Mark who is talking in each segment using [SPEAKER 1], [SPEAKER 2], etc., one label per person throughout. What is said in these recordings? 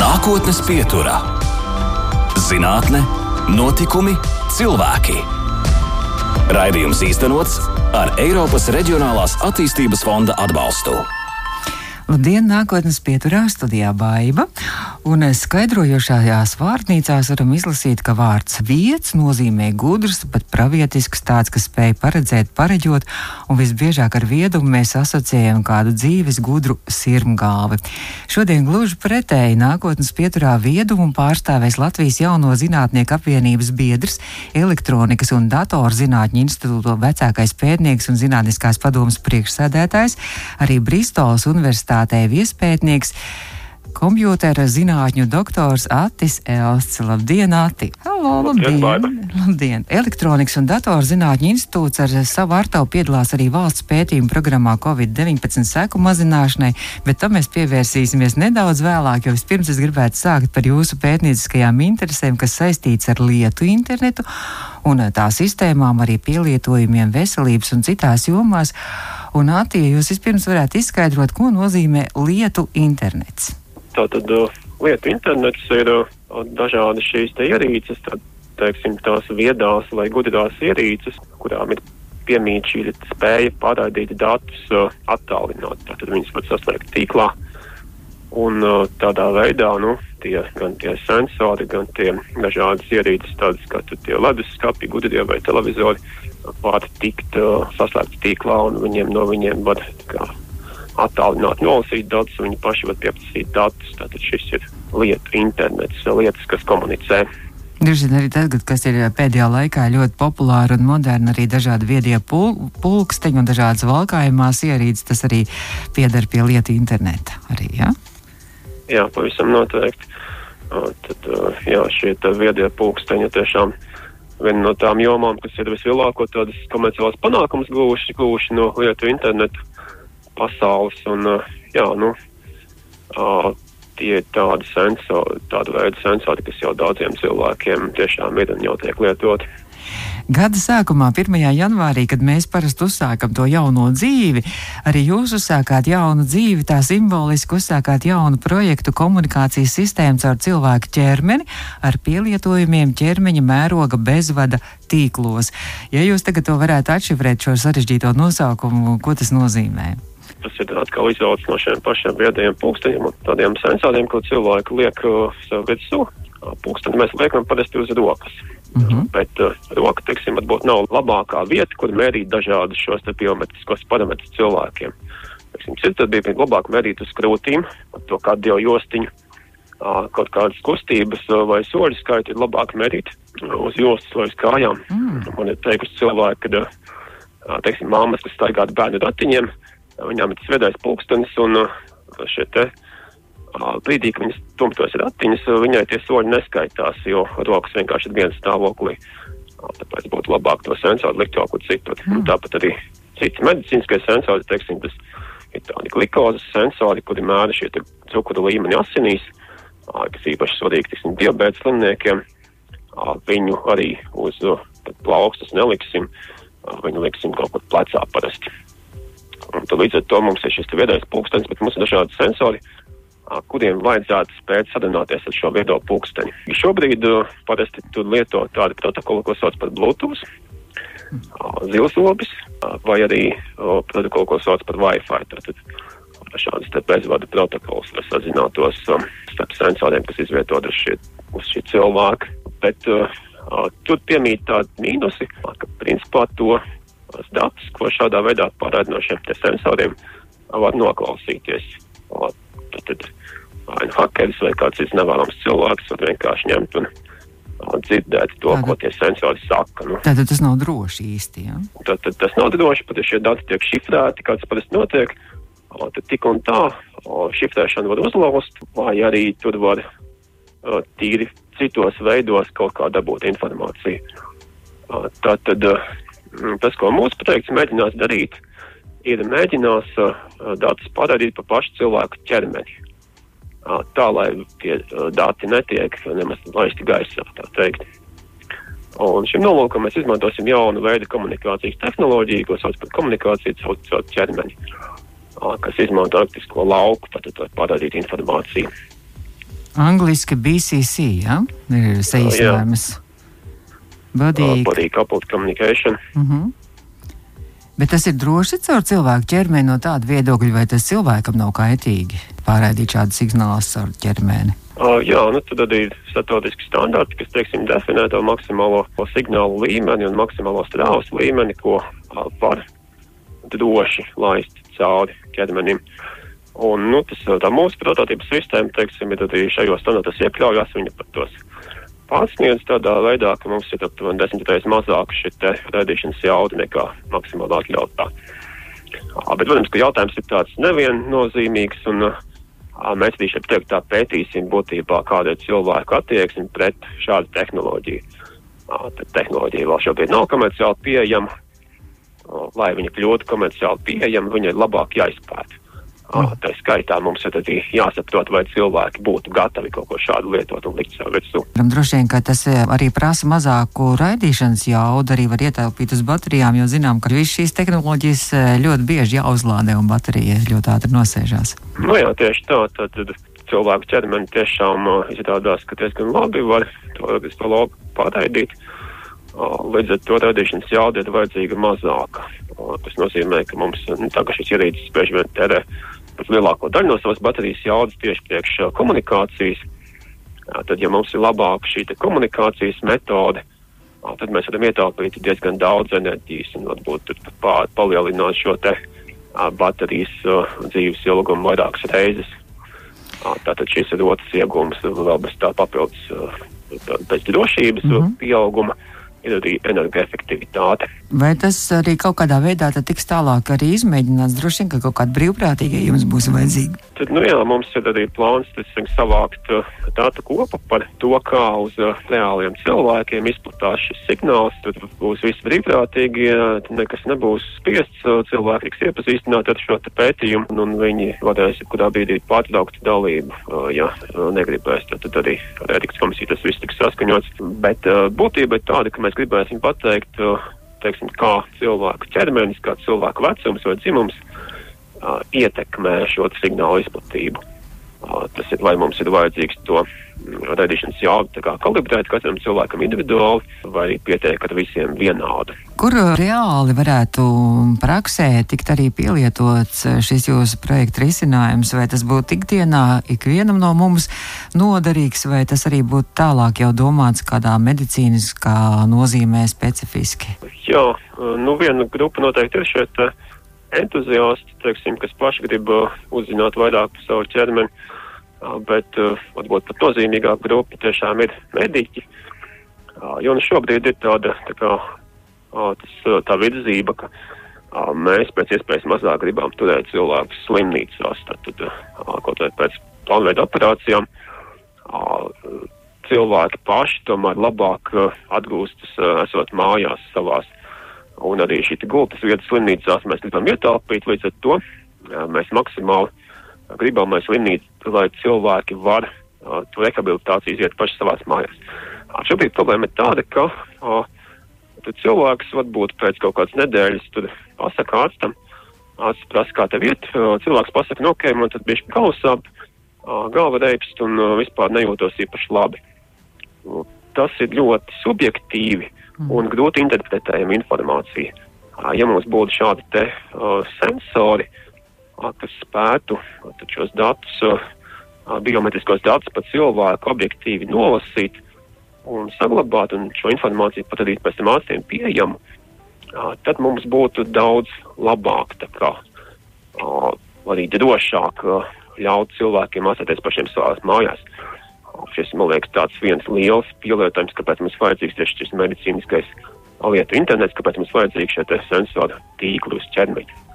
[SPEAKER 1] Nākotnes pieturā - zinātne, notikumi, cilvēki. Raidījums īstenots ar Eiropas Reģionālās attīstības fonda atbalstu.
[SPEAKER 2] Labdien, nākotnes pieturā studijā Baiva. Un skaidrojošajās vārnīcās varam izlasīt, ka vārds vietas nozīmē gudrs, pat pravietisks, tāds, kas spēj paredzēt, pareģot, un visbiežāk ar viedumu mēs asociējam kādu dzīves gudru sirmgāvi. Šodien gluži pretēji nākotnes pieturā viedumu pārstāvēs Latvijas jauno zinātnieku apvienības biedrs, elektronikas un datorzinātņu institūto vecākais pētnieks un zinātniskās padomas priekšsēdētājs, arī universitātes universitātē viespētnieks. Kompjūtera zinātņu doktors Atis Elsts. Labdien, Ati!
[SPEAKER 3] Halo, labdien!
[SPEAKER 2] Labdien! labdien. Elektronikas un datorzinātņu institūts ar savu ārtavu piedalās arī valsts pētījuma programmā Covid-19 seku mazināšanai, bet tam mēs pievērsīsimies nedaudz vēlāk, jo vispirms es gribētu sākt par jūsu pētnieciskajām interesēm, kas saistīts ar lietu internetu un tā sistēmām, arī pielietojumiem veselības un citās jomās. Un, Atija, jūs vispirms varētu izskaidrot, ko nozīmē lietu internets.
[SPEAKER 3] Tātad uh, lietu internets ir uh, dažādas šīs te ierīces, tad, teiksim, tās viedās vai gudrās ierīces, kurām ir piemīt šī spēja pārraidīt datus uh, attālināt. Tātad viņas var saslēgt tīklā. Un tādā veidā, nu, tie, gan tie sensori, gan tie dažādas ierīces, tādas kā tie leduskapi, gudrie vai televizori, var tikt uh, saslēgti tīklā un viņiem no viņiem var kā, attālināt, nolasīt datus, viņi paši var pieprasīt datus. Tātad šis ir lietu internets, lietas, kas komunicē.
[SPEAKER 2] Droši vien arī tagad, kas ir pēdējā laikā ļoti populāri un moderni, arī dažādi viedie pul pulksteņi un dažādas valkājumās ierīces, tas arī piedar pie lietu interneta. Arī, ja?
[SPEAKER 3] Jā, pavisam noteikti. Tad, jā, šie viedie pulksteņi tiešām ir viena no tām jomām, kas ir vislielāko tādas komerciālās panākumus guvuši, guvuši no lietu internetu pasaules. Un, jā, nu, tie ir tādi sensori, tāda veida sensori, kas jau daudziem cilvēkiem tiešām ir un jau tiek lietoti.
[SPEAKER 2] Gada sākumā, 1. janvārī, kad mēs parasti uzsākam to jauno dzīvi, arī jūs uzsākāt jaunu dzīvi, tā simboliski uzsākāt jaunu projektu komunikācijas sistēmu caur cilvēku ķermeni ar pielietojumiem ķermeņa mēroga bezvada tīklos. Ja jūs tagad to varētu atšifrēt šo sarežģīto nosaukumu, ko tas nozīmē?
[SPEAKER 3] Tas ir atkal izaugs no šiem pašiem viedajiem pulksteņiem un tādiem sensoriem, ko cilvēki liek uh, sev virsū. Pulksteni mēs liekam parasti uz rokas. Uh mhm. -huh. Bet uh, roka, teiksim, varbūt nav labākā vieta, kur mērīt dažādus šos biometriskos parametrus cilvēkiem. Teiksim, cits bija labāk mērīt uz krūtīm, to kādu jau jostiņu, uh, kaut kādas kustības uh, vai soļu skaitu ir labāk mērīt uz jostas vai uz kājām. Mm. Man ir teikusi cilvēki, ka, uh, teiksim, māmas, kas staigātu bērnu ratiņiem, viņām ir tas vedais pulkstenis un uh, šie te uh, brīdī, kad viņas tumtos ratiņas, viņai tie soļi neskaitās, jo rokas vienkārši ir viens stāvoklī. Tāpēc būtu labāk to sensoru likt kaut kur citur. Mm. Tāpat arī citi medicīniskie sensori, teiksim, tas ir tādi glikozes sensori, kuri mēra šie cukuru līmeni asinīs, kas īpaši svarīgi, teiksim, diabētas slimniekiem. Viņu arī uz plaukstas neliksim, viņu liksim kaut kur plecā parasti. Un līdz ar to mums ir šis viedais pulkstenis, bet mums ir dažādi sensori, kuriem vajadzētu spēt sadarbināties ar šo viedo pulksteni. Šobrīd parasti tur lieto tādu protokolu, ko sauc par Bluetooth, zilzobis, uh, vai arī protokolu, ko sauc par Wi-Fi. Tātad šādas bezvadu protokols, lai sazinātos starp sensoriem, kas izvietot uz šī, uz šī cilvēka. Bet tur piemīt tādi mīnusi, ka principā to datus, ko šādā veidā pārēd no šiem sensoriem, var noklausīties. Tad, vai hakeris vai kāds cits nevēlams cilvēks var vienkārši ņemt un dzirdēt to, tātad, ko tie sensori saka. Nu.
[SPEAKER 2] Tātad tas nav droši īsti. Ja?
[SPEAKER 3] Tad, tad tas nav droši, pat ja šie dati tiek šifrēti, kāds parasti notiek. Tad tik un tā šifrēšanu var uzlauzt, vai arī tur var tīri citos veidos kaut kā dabūt informāciju. O, tā tad tas, ko mūsu projekts mēģinās darīt, ir mēģinās o, datus padarīt pa pašu cilvēku ķermeni tā, lai tie dati netiek nemaz laisti gaisā, tā teikt. Un šim nolūkam mēs izmantosim jaunu veidu komunikācijas tehnoloģiju, ko sauc par komunikāciju caur, ķermeni, kas izmanto arktisko lauku, var parādīt informāciju.
[SPEAKER 2] Angliski BCC, ja? ir saīsinājums.
[SPEAKER 3] Body, uh, body coupled communication.
[SPEAKER 2] Uh. -huh. Bet tas ir droši caur cilvēku ķermeni no tāda viedokļa, vai tas cilvēkam nav kaitīgi pārraidīt šādu signālu caur ķermeni?
[SPEAKER 3] Uh, jā, nu tad arī ir statistiski standarti, kas, teiksim, definē to maksimālo signālu līmeni un maksimālo strāvas līmeni, ko uh, var droši laist cauri ķermenim. Un, nu, tas, tā mūsu prototypa sistēma, teiksim, ir arī šajos standartos iekļaujās, viņa pat tos pārsniedz tādā veidā, ka mums ir aptuveni desmit reizes mazāk šī radīšanas jauda nekā maksimāli atļautā. Bet, protams, ka jautājums ir tāds neviennozīmīgs, un mēs arī šeit teikt, tā pētīsim būtībā, kāda ir cilvēku attieksme pret šādu tehnoloģiju. Tad tehnoloģija vēl šobrīd nav komerciāli pieejama. Lai viņa kļūtu komerciāli pieejama, viņa ir labāk jāizpēta. Oh, tā skaitā mums ir arī jāsaprot, vai cilvēki būtu gatavi kaut ko šādu lietot un likt sev virsū.
[SPEAKER 2] Droši vien, ka tas eh, arī prasa mazāku raidīšanas jaudu, arī var ietaupīt uz baterijām, jo zinām, ka visas šīs tehnoloģijas eh, ļoti bieži jāuzlādē un baterija ļoti ātri nosēžās.
[SPEAKER 3] Nu jā, tieši tā. Tad, cilvēku ķermeni tiešām uh, izrādās, ka diezgan labi var to, to labu pārraidīt. Uh, līdz ar to radīšanas jauda ir vajadzīga mazāka. Uh, tas nozīmē, ka mums nu, ka šis ierīces bieži vien terē lielāko daļu no savas baterijas jaudas tieši priekš komunikācijas. Tad, ja mums ir labāka šī komunikācijas metode, tad mēs varam ietaupīt diezgan daudz enerģijas un varbūt pār, palielināt šo te baterijas dzīves ilgumu vairākas reizes. Tātad šis ir otrs iegūms vēl bez tā papildus pēc drošības mm -hmm. pieauguma. Energoefektivitāte.
[SPEAKER 2] Vai tas arī kaut kādā veidā tiks tālāk arī izmēģināts? Droši vien, ka kaut kāda brīvprātīga jums būs vajadzīga.
[SPEAKER 3] Tad, nu jā, mums ir arī plāns teiksim, savākt uh, datu kopu par to, kā uz uh, reāliem cilvēkiem izplatās šis signāls. Tad būs visi brīvprātīgi, nekas nebūs spiests, uh, cilvēki tiks iepazīstināti ar šo pētījumu, un, viņi varēs kurā brīdī pārtraukt dalību, ja negribēs. Tad, tad arī ar ētikas komisiju tas viss tiks saskaņots. Bet būtība ir tāda, ka mēs gribēsim pateikt, teiksim, kā cilvēku ķermenis, kā cilvēku vecums vai dzimums ietekmē šo signālu izplatību. Uh, tas ir, vai mums ir vajadzīgs to radīšanas jaudu kalibrēt katram cilvēkam individuāli, vai arī pietiek ar visiem vienādu.
[SPEAKER 2] Kur reāli varētu praksē tikt arī pielietots šis jūsu projekta risinājums, vai tas būtu ikdienā ikvienam no mums noderīgs, vai tas arī būtu tālāk jau domāts kādā medicīniskā nozīmē specifiski?
[SPEAKER 3] Jā, nu viena grupa noteikti ir šeit entuziasti, teiksim, kas paši grib uzzināt vairāk par savu ķermeni bet varbūt pat nozīmīgāka grupa tiešām ir mediķi. Jo nu šobrīd ir tāda tā, kā, tas, tā virzība, ka mēs pēc iespējas mazāk gribam turēt cilvēkus slimnīcās, tad, tad kaut vai pēc plānveida operācijām cilvēki paši tomēr labāk atgūstas esot mājās savās. Un arī šī gultas vietas slimnīcās mēs gribam ietaupīt, līdz ar to mēs maksimāli gribam, lai slimnīca, lai cilvēki var uh, to rehabilitāciju iziet paši savās mājās. Šobrīd problēma ir tāda, ka uh, cilvēks varbūt pēc kaut kādas nedēļas tur pasaka ārstam, ārsts prasa, kā tev iet, uh, cilvēks pasaka, nu, ok, man tad bieži sāp, uh, galva reipst un uh, vispār nejūtos īpaši labi. Uh, tas ir ļoti subjektīvi mm. un grūti interpretējama informācija. Uh, ja mums būtu šādi te uh, sensori, uh, kas spētu šos datus, biometriskos datus par cilvēku objektīvi nolasīt un saglabāt un šo informāciju padarīt pēc tam ārstiem pieejamu, tad mums būtu daudz labāk, tā kā arī drošāk ļaut cilvēkiem ārstēties pašiem savās mājās. Šis, man liekas, tāds viens liels pielietojums, kāpēc mums vajadzīgs tieši šis medicīniskais lietu internets, kāpēc mums vajadzīgs šie sensoru tīkli uz ķermeņa.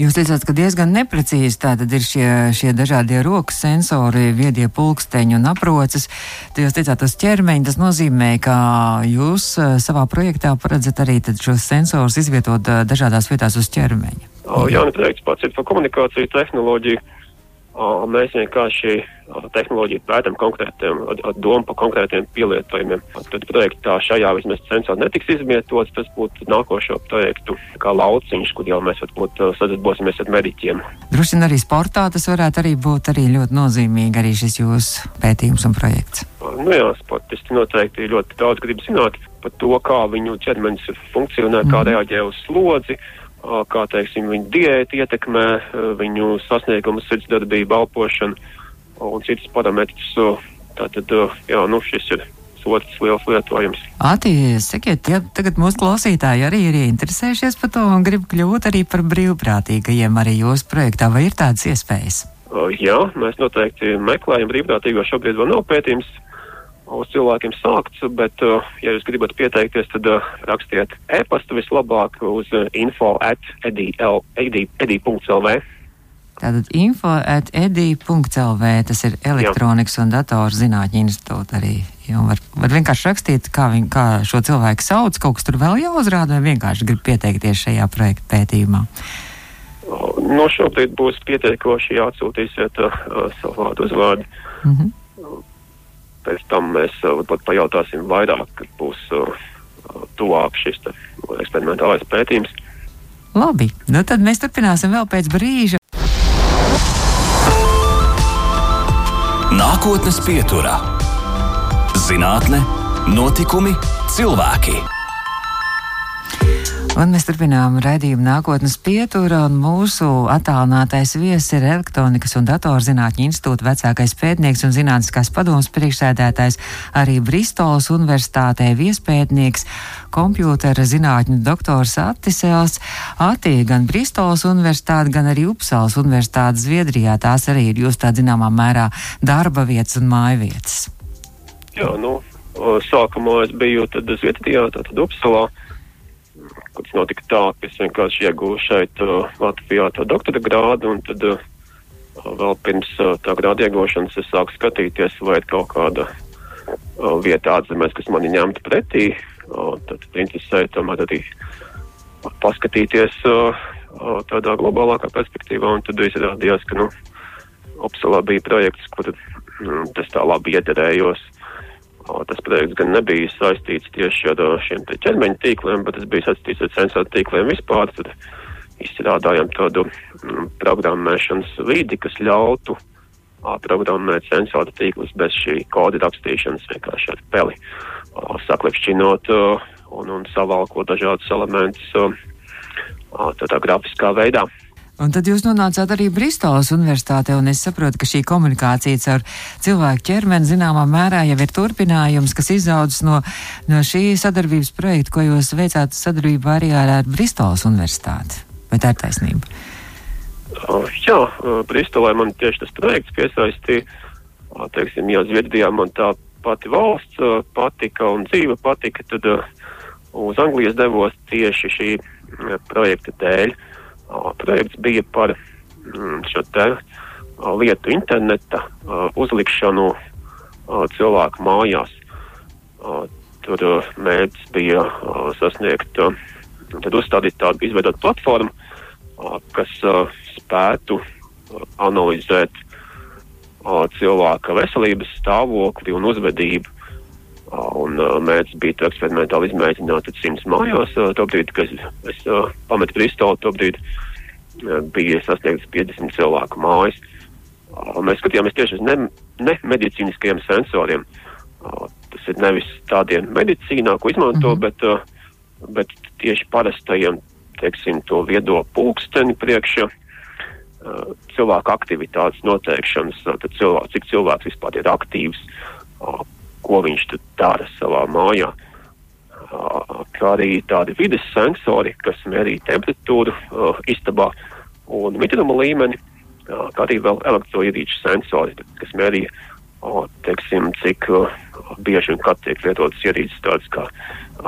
[SPEAKER 2] Jūs teicāt, ka diezgan neprecīzi tātad ir šie, šie dažādie rokas sensori, viedie pulksteņi un aproces. Tad jūs teicāt, tas ķermeņi, tas nozīmē, ka jūs eh, savā projektā paredzat arī šos sensorus izvietot eh, dažādās vietās uz ķermeņa.
[SPEAKER 3] O, jā, projekts pats ir par komunikāciju tehnoloģiju. Mēs vienkārši tehnoloģiju pētām konkrētiem, ar domu par konkrētiem pielietojumiem. Tad projektā šajā vismaz sensori netiks izvietots, tas būtu nākošo projektu kā lauciņš, kur jau mēs varbūt sadarbosimies ar mediķiem.
[SPEAKER 2] Droši vien arī sportā tas varētu arī būt arī ļoti nozīmīgi arī šis jūsu pētījums un projekts.
[SPEAKER 3] Nu jā, sportisti noteikti ļoti daudz grib zināt par to, kā viņu ķermenis funkcionē, kā mhm. reaģē uz slodzi kā teiksim, viņu diēta ietekmē viņu sasniegumu, sirdsdarbību, elpošanu un citus parametrus. Tātad, jā, nu, šis ir otrs liels lietojums.
[SPEAKER 2] Ati, sakiet, ja tagad mūsu klausītāji arī ir ieinteresējušies par to un grib kļūt arī par brīvprātīgajiem arī jūsu projektā, vai ir tādas iespējas?
[SPEAKER 3] Jā, mēs noteikti meklējam brīvprātīgo. Šobrīd vēl nav pētījums uz cilvēkiem sākts, bet, uh, ja jūs gribat pieteikties, tad uh, rakstiet e-pastu vislabāk uz uh, info at edi.lv.
[SPEAKER 2] Tātad info at edi.lv, tas ir elektronikas Jā. un datorzinātņu institūta arī. Jo var, var vienkārši rakstīt, kā, viņ, kā šo cilvēku sauc, kaut kas tur vēl jāuzrāda, vai vienkārši grib pieteikties šajā projekta pētījumā.
[SPEAKER 3] No šobrīd būs pieteikoši jāatsūtīsiet uh, savu vārdu uzvārdu. Mm -hmm pēc tam mēs uh, varbūt pajautāsim vairāk, kad būs uh, tuvāk šis eksperimentālais pētījums.
[SPEAKER 2] Labi, nu tad mēs turpināsim vēl pēc brīža.
[SPEAKER 1] Nākotnes pieturā - zinātne, notikumi, cilvēki.
[SPEAKER 2] Un mēs turpinām raidījumu nākotnes pietura, un mūsu attālinātais viesis ir Elektronikas un datorzinātņu institūta vecākais pētnieks un zinātniskās padomas priekšsēdētājs, arī Bristols universitātē viespētnieks, kompjūtera zinātņu doktors Attisels. Atī gan Bristols universitāte, gan arī Upsals universitāte Zviedrijā. Tās arī ir jūs tā zināmā mērā darba vietas un mājvietas.
[SPEAKER 3] Jā, nu, sākumā es biju tad Zviedrijā, tātad Upsalā kas notika tā, ka es vienkārši iegūstu šeit uh, Latvijā to doktora grādu, un tad uh, vēl pirms uh, tā grāda iegūšanas es sāku skatīties, vai ir kaut kāda uh, vieta ārzemēs, kas mani ņemtu pretī. Uh, tad interesēja tomēr arī paskatīties uh, uh, tādā globālākā perspektīvā, un tad izrādījās, ka, nu, Opsalā bija projekts, kur mm, tas tā labi ieterējos. Uh, Tas projekts gan nebija saistīts tieši ar šiem ķermeņa tīkliem, bet tas bija saistīts ar sensoru tīkliem vispār. Tad izstrādājām tādu mm, programmēšanas vidi, kas ļautu a, programmēt sensoru tīklus bez šī koda rakstīšanas vienkārši ar peli, a, saklepšķinot un, un savalkot dažādus elementus tādā grafiskā veidā.
[SPEAKER 2] Un tad jūs nonācāt arī Bristolas universitātē, un es saprotu, ka šī komunikācija caur cilvēku ķermeni zināmā mērā jau ir turpinājums, kas izaudzis no, no šī sadarbības projekta, ko jūs veicāt sadarbībā arī ar, ar Bristolas universitāti. Vai tā ir taisnība?
[SPEAKER 3] Jā, Bristolē man tieši tas projekts piesaistīja. Teiksim, ja Zviedrijā man tā pati valsts patika un dzīve patika, tad uz Anglijas devos tieši šī projekta dēļ. Uh, projekts bija par mm, šo te lietu interneta uzlikšanu cilvēku mājās. Tur mērķis bija sasniegt, tad uzstādīt tādu, izveidot platformu, kas spētu analizēt cilvēka veselības stāvokli un uzvedību. Un mērķis bija eksperimentāli izmēģināt simts mājās. Tobrīd, kad es, es pametu Bristolu, tobrīd uh, bija sasniegts 50 cilvēku mājas. Mēs skatījāmies tieši uz ne, ne medicīniskajiem sensoriem. Tas ir nevis tādiem medicīnā, ko izmanto, mm -hmm. bet, bet tieši parastajiem, teiksim, to viedo pulksteni priekšā cilvēku aktivitātes noteikšanas, cilvēks, cik cilvēks vispār ir aktīvs, ko viņš dara savā mājā. Kā arī tādi vides sensori, kas mērī temperatūru istabā un mitruma līmeni, kā arī vēl elektroierīču sensori, kas mērī, uh, teiksim, cik bieži un kad tiek lietotas ierīces tādas kā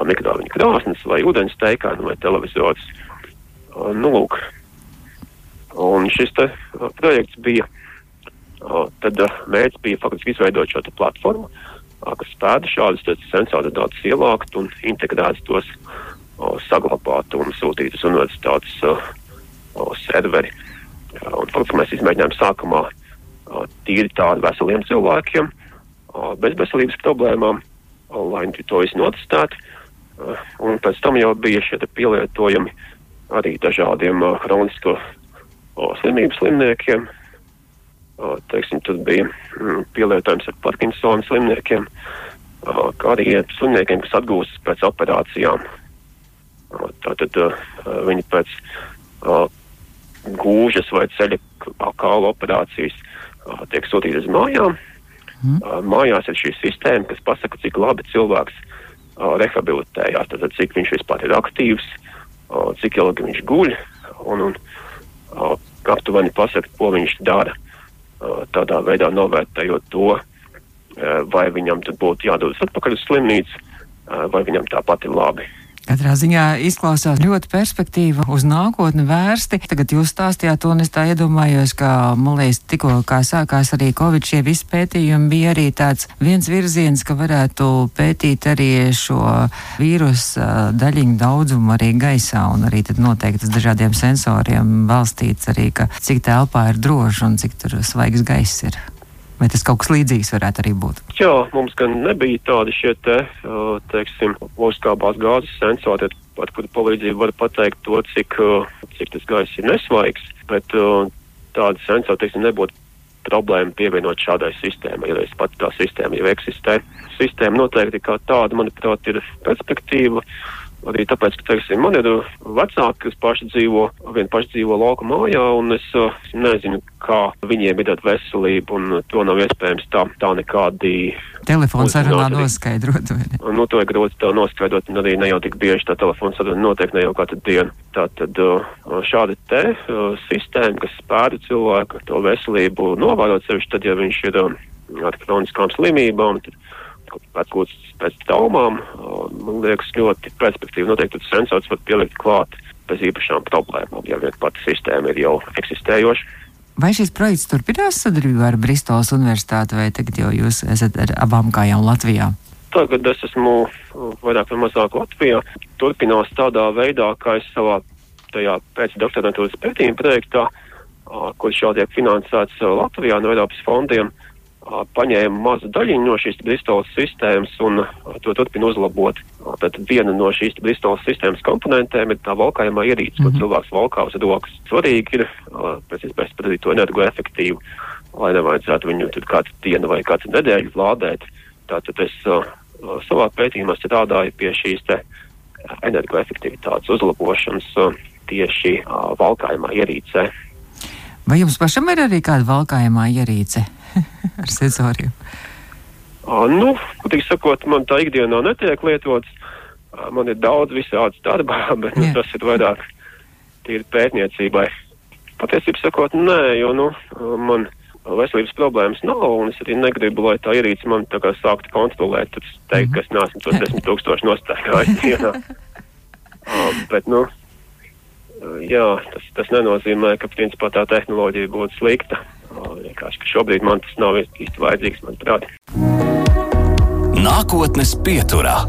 [SPEAKER 3] mikrāviņu krāsnes vai ūdens teikāni vai televizors. Nu, lūk. Un šis te projekts bija, tad mērķis bija faktiski izveidot šo platformu, šādus sensorus datus ievākt un integrēt tos, o, saglabāt un sūtīt uz universitātes o, o, serveri. Un, protams, mēs izmēģinājām sākumā tīri tādi veseliem cilvēkiem, bez veselības problēmām, lai to visu notestētu. Un pēc tam jau bija šie pielietojumi arī dažādiem hronisko slimību slimniekiem. Teiksim, tad bija mm, pielietojums ar Parkinsona slimniekiem, kā arī slimniekiem, kas atgūstas pēc operācijām. Tātad viņi pēc gūžas vai ceļa kaula operācijas tiek sūtīti uz mājām. Mm. Mājās ir šī sistēma, kas pasaka, cik labi cilvēks rehabilitējās, tad cik viņš vispār ir aktīvs, cik ilgi viņš guļ un, un aptuveni pasaka, ko viņš dara. Tādā veidā novērtējot to, vai viņam tad būtu jādodas atpakaļ uz slimnīcu, vai viņam tāpat ir labi.
[SPEAKER 2] Katrā ziņā izklausās ļoti perspektīva uz nākotni vērsti. Tagad jūs stāstījāt un es tā iedomājos, ka, man liekas, tikko kā sākās arī Covid, šie visi pētījumi bija arī tāds viens virziens, ka varētu pētīt arī šo vīrusu daļiņu daudzumu arī gaisā, un arī tad noteikti uz dažādiem sensoriem balstīts arī, ka cik telpā ir droši un cik tur svaigs gaiss ir. Vai tas kaut kas līdzīgs varētu arī būt?
[SPEAKER 3] Jā, mums gan nebija tādi šie te, teiksim, loģiskābās gāzes sensori, ar kuru palīdzību var pateikt to, cik, cik tas gaiss ir nesvaigs, bet tādi sensori, teiksim, nebūtu problēma pievienot šādai sistēmai, ja reiz pat tā sistēma jau eksistē. Sistēma noteikti kā tāda, manuprāt, ir perspektīva. Arī tāpēc, ka, teiksim, man ir vecāki, kas paši dzīvo, vien paši dzīvo lauka mājā, un es uh, nezinu, kā viņiem ir tāda veselība, un to nav iespējams tā, tā nekādi.
[SPEAKER 2] Telefons sarunā noskaidrot.
[SPEAKER 3] Nu, to ir grūti tā noskaidrot, un arī ne jau tik bieži tā telefons saruna notiek ne jau katru dienu. Tā tad uh, šāda te uh, sistēma, kas spēra cilvēku to veselību novērot sevišķi tad, ja viņš ir ar kroniskām slimībām, tad atgūts pēc traumām, man liekas, ļoti perspektīvi. Noteikti tas sensors var pielikt klāt bez īpašām problēmām, ja vien pati sistēma ir jau eksistējoša.
[SPEAKER 2] Vai šis projekts turpinās sadarbībā ar Bristolas universitāti, vai tagad jau jūs esat ar abām kājām Latvijā?
[SPEAKER 3] Tagad es esmu vairāk vai mazāk Latvijā. Turpinās tādā veidā, kā es savā tajā pēcdoktorantūras pētījuma projektā, kurš jau tiek finansēts Latvijā no Eiropas fondiem, uh, paņēma mazu daļiņu no šīs Bristolas sistēmas un to turpina uzlabot. Tad viena no šīs Bristolas sistēmas komponentēm ir tā valkājumā ierīce, mm -hmm. ko mhm. cilvēks valkā uz rokas. Svarīgi ir pēc iespējas padarīt to energoefektīvu, lai nevajadzētu viņu tad kādu dienu vai kādu nedēļu lādēt. Tātad es savā pētījumā strādāju pie šīs te energoefektivitātes uzlabošanas tieši valkājumā ierīcē.
[SPEAKER 2] Vai jums pašam ir arī kāda valkājumā ierīce? ar senzoriem?
[SPEAKER 3] Uh, nu, tik sakot, man tā ikdienā netiek lietots. Uh, man ir daudz visādas darbā, bet nu, tas ir vairāk tīri pētniecībai. Patiesībā sakot, nē, jo nu, man veselības problēmas nav, un es arī negribu, lai tā ierīce man tā kā sāktu kontrolēt, tad teikt, mm -hmm. ka es neesmu tos desmit tūkstoši nostājājis dienā. uh, bet, nu, jā, tas, tas nenozīmē, ka principā tā tehnoloģija būtu slikta. Vienkārši, ka šobrīd man tas nav īsti vajadzīgs, manuprāt.
[SPEAKER 1] Nākotnes pieturā.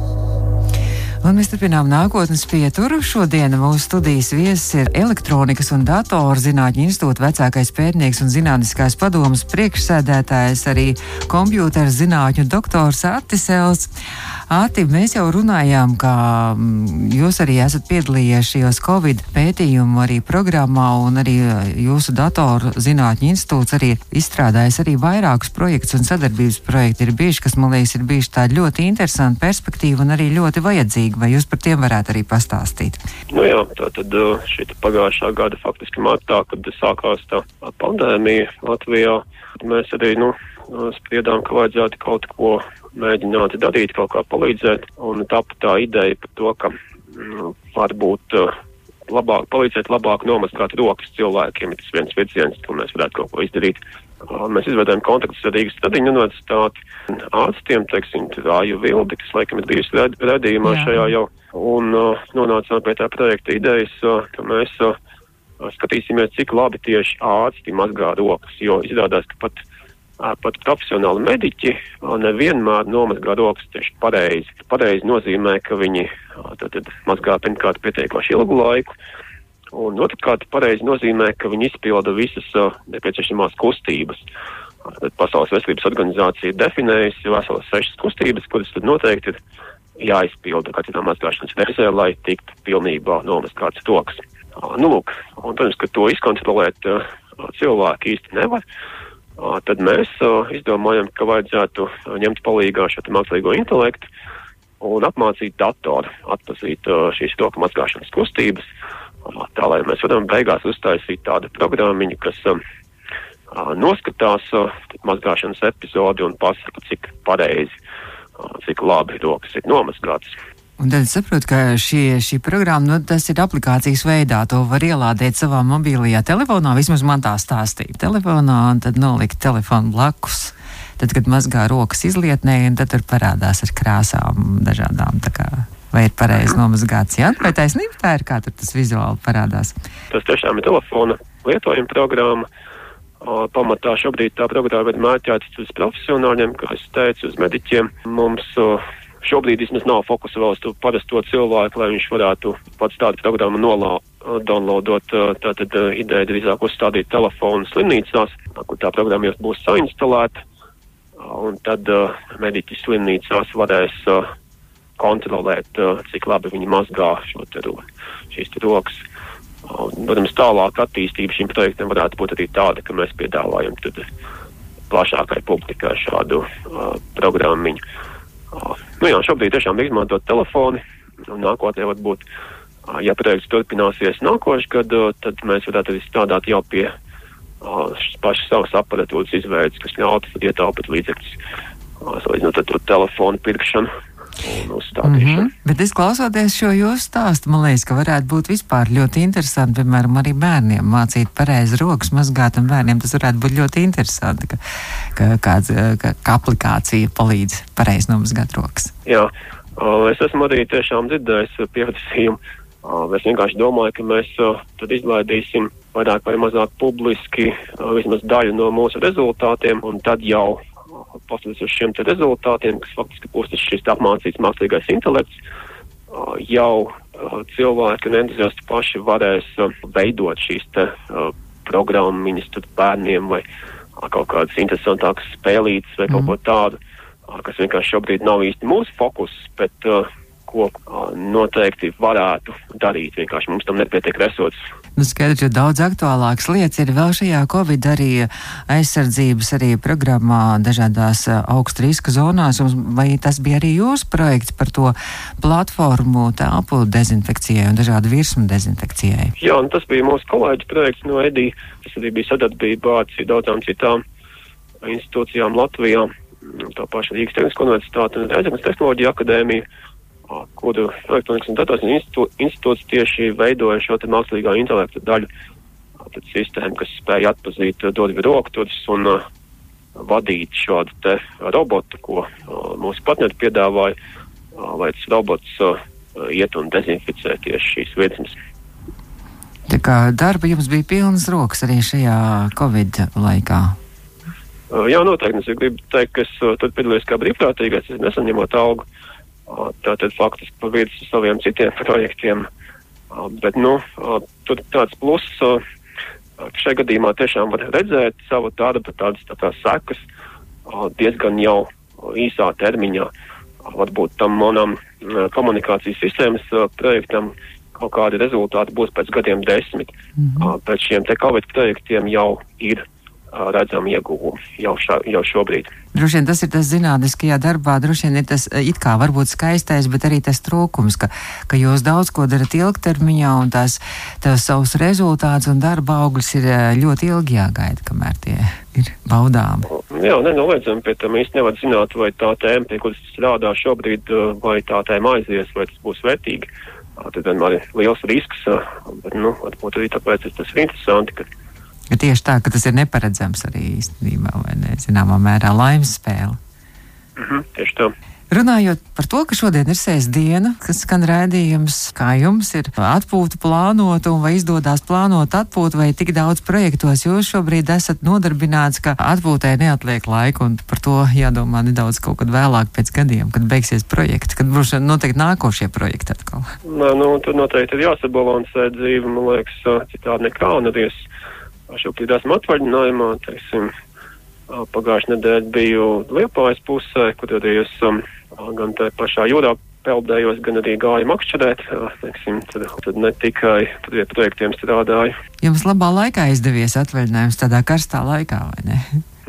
[SPEAKER 2] Un mēs turpinām nākotnes pieturu. Šodien mūsu studijas viesis ir elektronikas un datoru zinātņu institūta vecākais pētnieks un zinātniskās padomas priekšsēdētājs, arī kompjūtera zinātņu doktors Artisels. Āti, mēs jau runājām, ka mm, jūs arī esat piedalījies šajos Covid pētījumu arī programmā un arī eh, jūsu datoru zinātņu institūts arī izstrādājis arī vairākus projektus un sadarbības projekti ir bijuši, kas, man liekas, ir bijuši tādi ļoti interesanti perspektīvi un arī ļoti vajadzīgi. Vai jūs par tiem varētu arī pastāstīt?
[SPEAKER 3] Nu jā, tā tad šī pagājušā gada faktiski martā, kad sākās tā pandēmija Latvijā, mēs arī, nu, spriedām, ka vajadzētu kaut ko mēģināt darīt, kaut kā palīdzēt. Un tāpat tā ideja par to, ka nu, varbūt labāk, palīdzēt labāk nomazgāt rokas cilvēkiem, ir tas viens virziens, kur mēs varētu kaut ko izdarīt. Uh, mēs izveidojam kontaktus ar Rīgas Stradiņu universitāti, ārstiem, teiksim, Rāju Vildi, kas laikam ir bijusi red, redījumā Jā. šajā jau, un uh, nonācām pie tā projekta idejas, uh, ka mēs uh, skatīsimies, cik labi tieši ārsti mazgā rokas, jo izrādās, ka pat pat profesionāli mediķi nevienmēr nomazgā rokas tieši pareizi. Pareizi nozīmē, ka viņi tad, tad mazgā pirmkārt pietiekoši ilgu laiku, un otrkārt pareizi nozīmē, ka viņi izpilda visas uh, nepieciešamās kustības. Tad Pasaules veselības organizācija ir definējusi veselas sešas kustības, kuras tad noteikti ir jāizpilda katrā mazgāšanas reizē, lai tiktu pilnībā nomazgāts toks. Nu, lūk, un, protams, ka to izkontrolēt uh, cilvēki īsti nevar. Uh, tad mēs uh, izdomājam, ka vajadzētu ņemt palīgā šo mākslīgo intelektu un apmācīt datoru, atpazīt šīs roku mazgāšanas kustības, tā lai mēs varam beigās uztaisīt tādu programmiņu, kas noskatās mazgāšanas epizodi un pasaka, cik pareizi, cik labi rokas ir nomazgātas.
[SPEAKER 2] Un tad es saprotu, ka šī, šī programma, nu, tas ir aplikācijas veidā. To var ielādēt savā mobilajā telefonā. Vismaz man tā stāstīja. Telefonā un tad nolikt telefonu blakus. Tad, kad mazgā rokas izlietnē, tad tur parādās ar krāsām dažādām. Kā, vai ir pareizi nomazgāts, jā, vai taisnība tā ir, kā tas vizuāli parādās?
[SPEAKER 3] Tas tiešām ir telefona lietojuma programma. Pamatā šobrīd tā programma ir mērķēta uz profesionāļiem, kā es teicu, uz mediķiem. Mums šobrīd vismaz nav fokusa vēl uz to parasto cilvēku, lai viņš varētu pats tādu programmu downloadot. Tātad ideja drīzāk uzstādīt telefonu slimnīcās, kur tā programma jau būs sainstalēta. Un tad uh, mediķi slimnīcās varēs uh, kontrolēt, uh, cik labi viņi mazgā šo te, šīs te rokas. Un, protams, tālāk attīstība šim projektam varētu būt arī tāda, ka mēs piedāvājam tad plašākai publikai šādu uh, programmiņu. Uh, nu jā, šobrīd tiešām izmantot telefoni, un nākotnē varbūt, uh, ja projekts turpināsies nākošais gadu, tad mēs varētu arī strādāt jau pie pašas savas aparatūras izveidas, kas ļautu ietaupīt līdzekļus, salīdzinot ar to telefonu pirkšanu. Mm
[SPEAKER 2] -hmm. Bet es klausoties šo jūsu stāstu, man liekas, ka varētu būt vispār ļoti interesanti, piemēram, arī bērniem mācīt pareizi rokas mazgāt, un bērniem tas varētu būt ļoti interesanti, ka, ka kāds, ka, ka aplikācija palīdz pareizi nomazgāt rokas.
[SPEAKER 3] Jā, es esmu arī tiešām dzirdējis pieprasījumu. Es vienkārši domāju, ka mēs tad izlaidīsim vairāk vai mazāk publiski vismaz daļu no mūsu rezultātiem, un tad jau paskatoties uz šiem rezultātiem, kas faktiski būs šis apmācīts mākslīgais intelekts, jau cilvēki un entuziasti paši varēs veidot šīs te programmiņas bērniem vai kaut kādas interesantākas spēlītas vai mm. kaut ko tādu, kas vienkārši šobrīd nav īsti mūsu fokus, bet uh, ko noteikti varētu darīt. Vienkārši mums tam nepietiek resursi.
[SPEAKER 2] Nu, skaidrs, jo daudz aktuālākas lietas ir vēl šajā Covid arī aizsardzības arī programmā dažādās augsta riska zonās. Vai tas bija arī jūsu projekts par to platformu telpu dezinfekcijai un dažādu virsmu dezinfekcijai?
[SPEAKER 3] Jā, un tas bija mūsu kolēģis projekts no EDI. Tas arī bija sadarbībā ar daudzām citām institūcijām Latvijā. Tā paša Rīgas Tehniskā universitāte un Reizeknas tehnoloģija akadēmija kuru elektronikas un institū, institūts tieši veidoja šo te mākslīgā intelekta daļu, tad sistēmu, kas spēja atpazīt dodu rokturus un uh, vadīt šādu te robotu, ko uh, mūsu partneri piedāvāja, uh, lai tas robots uh, iet un dezinficē tieši šīs vietas.
[SPEAKER 2] Tā kā darba jums bija pilnas rokas arī šajā Covid laikā.
[SPEAKER 3] Uh, jā, noteikti. Es gribu teikt, ka es uh, tur piedalījos kā brīvprātīgais, es nesaņemot algu. Uh, tātad faktiski pa vidu saviem citiem projektiem. Bet, nu, tur tāds pluss, šajā gadījumā tiešām var redzēt savu darbu, tādas tā kā sekas diezgan jau īsā termiņā. Varbūt tam manam komunikācijas sistēmas projektam kaut kādi rezultāti būs pēc gadiem desmit. Mm -hmm. Pēc šiem te Covid projektiem jau ir redzami ieguvumi jau, šā, jau šobrīd.
[SPEAKER 2] Droši vien tas ir tas zinātniskajā darbā, droši vien ir tas it kā varbūt skaistais, bet arī tas trūkums, ka, ka jūs daudz ko darat ilgtermiņā un tās, tās savus rezultātus un darba augļus ir ļoti ilgi jāgaida, kamēr tie ir baudām.
[SPEAKER 3] Jā, nenoliedzami pie tam īsti nevar zināt, vai tā tēma, pie kuras strādā šobrīd, vai tā tēma aizies, vai tas būs vērtīgi. Tad vienmēr ir liels risks, bet, nu, varbūt arī tāpēc tas ir interesanti, ka
[SPEAKER 2] tieši tā, ka tas ir neparedzams arī īstenībā, vai ne, zināmā mērā laimes spēle.
[SPEAKER 3] -hmm, tieši tā.
[SPEAKER 2] Runājot par to, ka šodien ir sēsdiena, kas skan rādījums, kā jums ir atpūta plānota un vai izdodas plānot atpūtu, vai tik daudz projektos jūs šobrīd esat nodarbināts, ka atpūtai neatliek laika un par to jādomā nedaudz kaut kad vēlāk pēc gadiem, kad beigsies projekts, kad būs noteikti nākošie projekti atkal.
[SPEAKER 3] Nē, nu, tur noteikti ir jāsabalansē dzīve, man liekas, citādi nekā, un arī es šobrīd esmu atvaļinājumā, teiksim, Pagājušajā nedēļā biju Liepājas pusē, kur arī esam gan te pašā jūrā peldējos, gan arī gāju makšķerēt. Teiksim, tad, tad ne tikai pie projektiem strādāju.
[SPEAKER 2] Jums labā laikā izdevies atvaļinājums tādā karstā laikā, vai ne?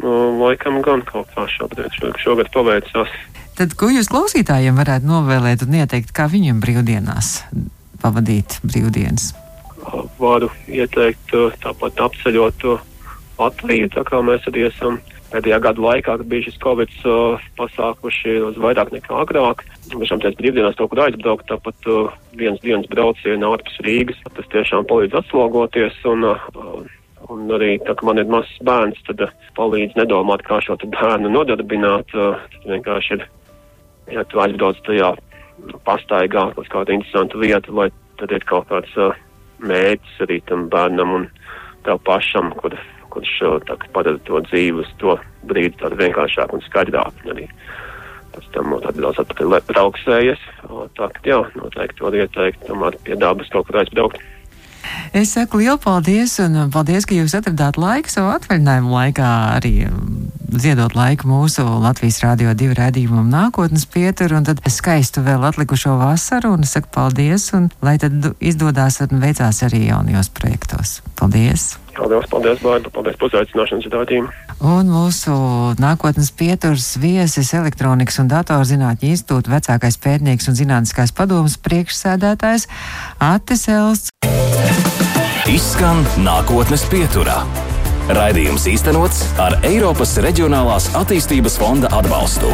[SPEAKER 3] Nu, laikam gan kaut kā šobrīd, šogad paveicās.
[SPEAKER 2] Tad, ko jūs klausītājiem varētu novēlēt un ieteikt, kā viņiem brīvdienās pavadīt brīvdienas?
[SPEAKER 3] Varu ieteikt tāpat apceļot Latviju, tā kā mēs arī esam pēdējā gada laikā, kad bija šis Covid uh, pasākuši uz vairāk nekā agrāk. Tiešām tās brīvdienās kaut kur aizbraukt, tāpat uh, viens dienas braucienu ārpus Rīgas. Tas tiešām palīdz atslogoties un, uh, un arī, tā kā man ir mazs bērns, tad uh, palīdz nedomāt, kā šo bērnu nodarbināt. Uh, vienkārši ir, ja tu aizbrauc tajā pastaigā uz kādu interesantu vietu, lai tad ir kaut kāds uh, mērķis arī tam bērnam un tev pašam, kur kurš padara to dzīvi uz to brīdi tādu vienkāršāku un skaidrāku. Arī pēc tam tāds daudz atpakaļ brauksējies. Tā jā, noteikti to ieteikt, tomēr pie dabas kaut kur aizbraukt.
[SPEAKER 2] Es saku lielu paldies, un paldies, ka jūs atradāt laiku savu atvaļinājumu laikā arī ziedot laiku mūsu Latvijas Rādio 2 redzījumam nākotnes pieturu, un tad skaistu vēl atlikušo vasaru, un saku paldies, un lai tad izdodās un veicās arī jaunajos projektos. Paldies!
[SPEAKER 3] Paldies, paldies, Bārda, paldies par uzaicināšanas raidījumu.
[SPEAKER 2] Un mūsu nākotnes pieturs viesis elektronikas un datorzinātņu institūta vecākais pētnieks un zinātniskās padomas priekšsēdētājs Attis Elsts.
[SPEAKER 1] Izskan nākotnes pieturā. Raidījums īstenots ar Eiropas Reģionālās attīstības fonda atbalstu.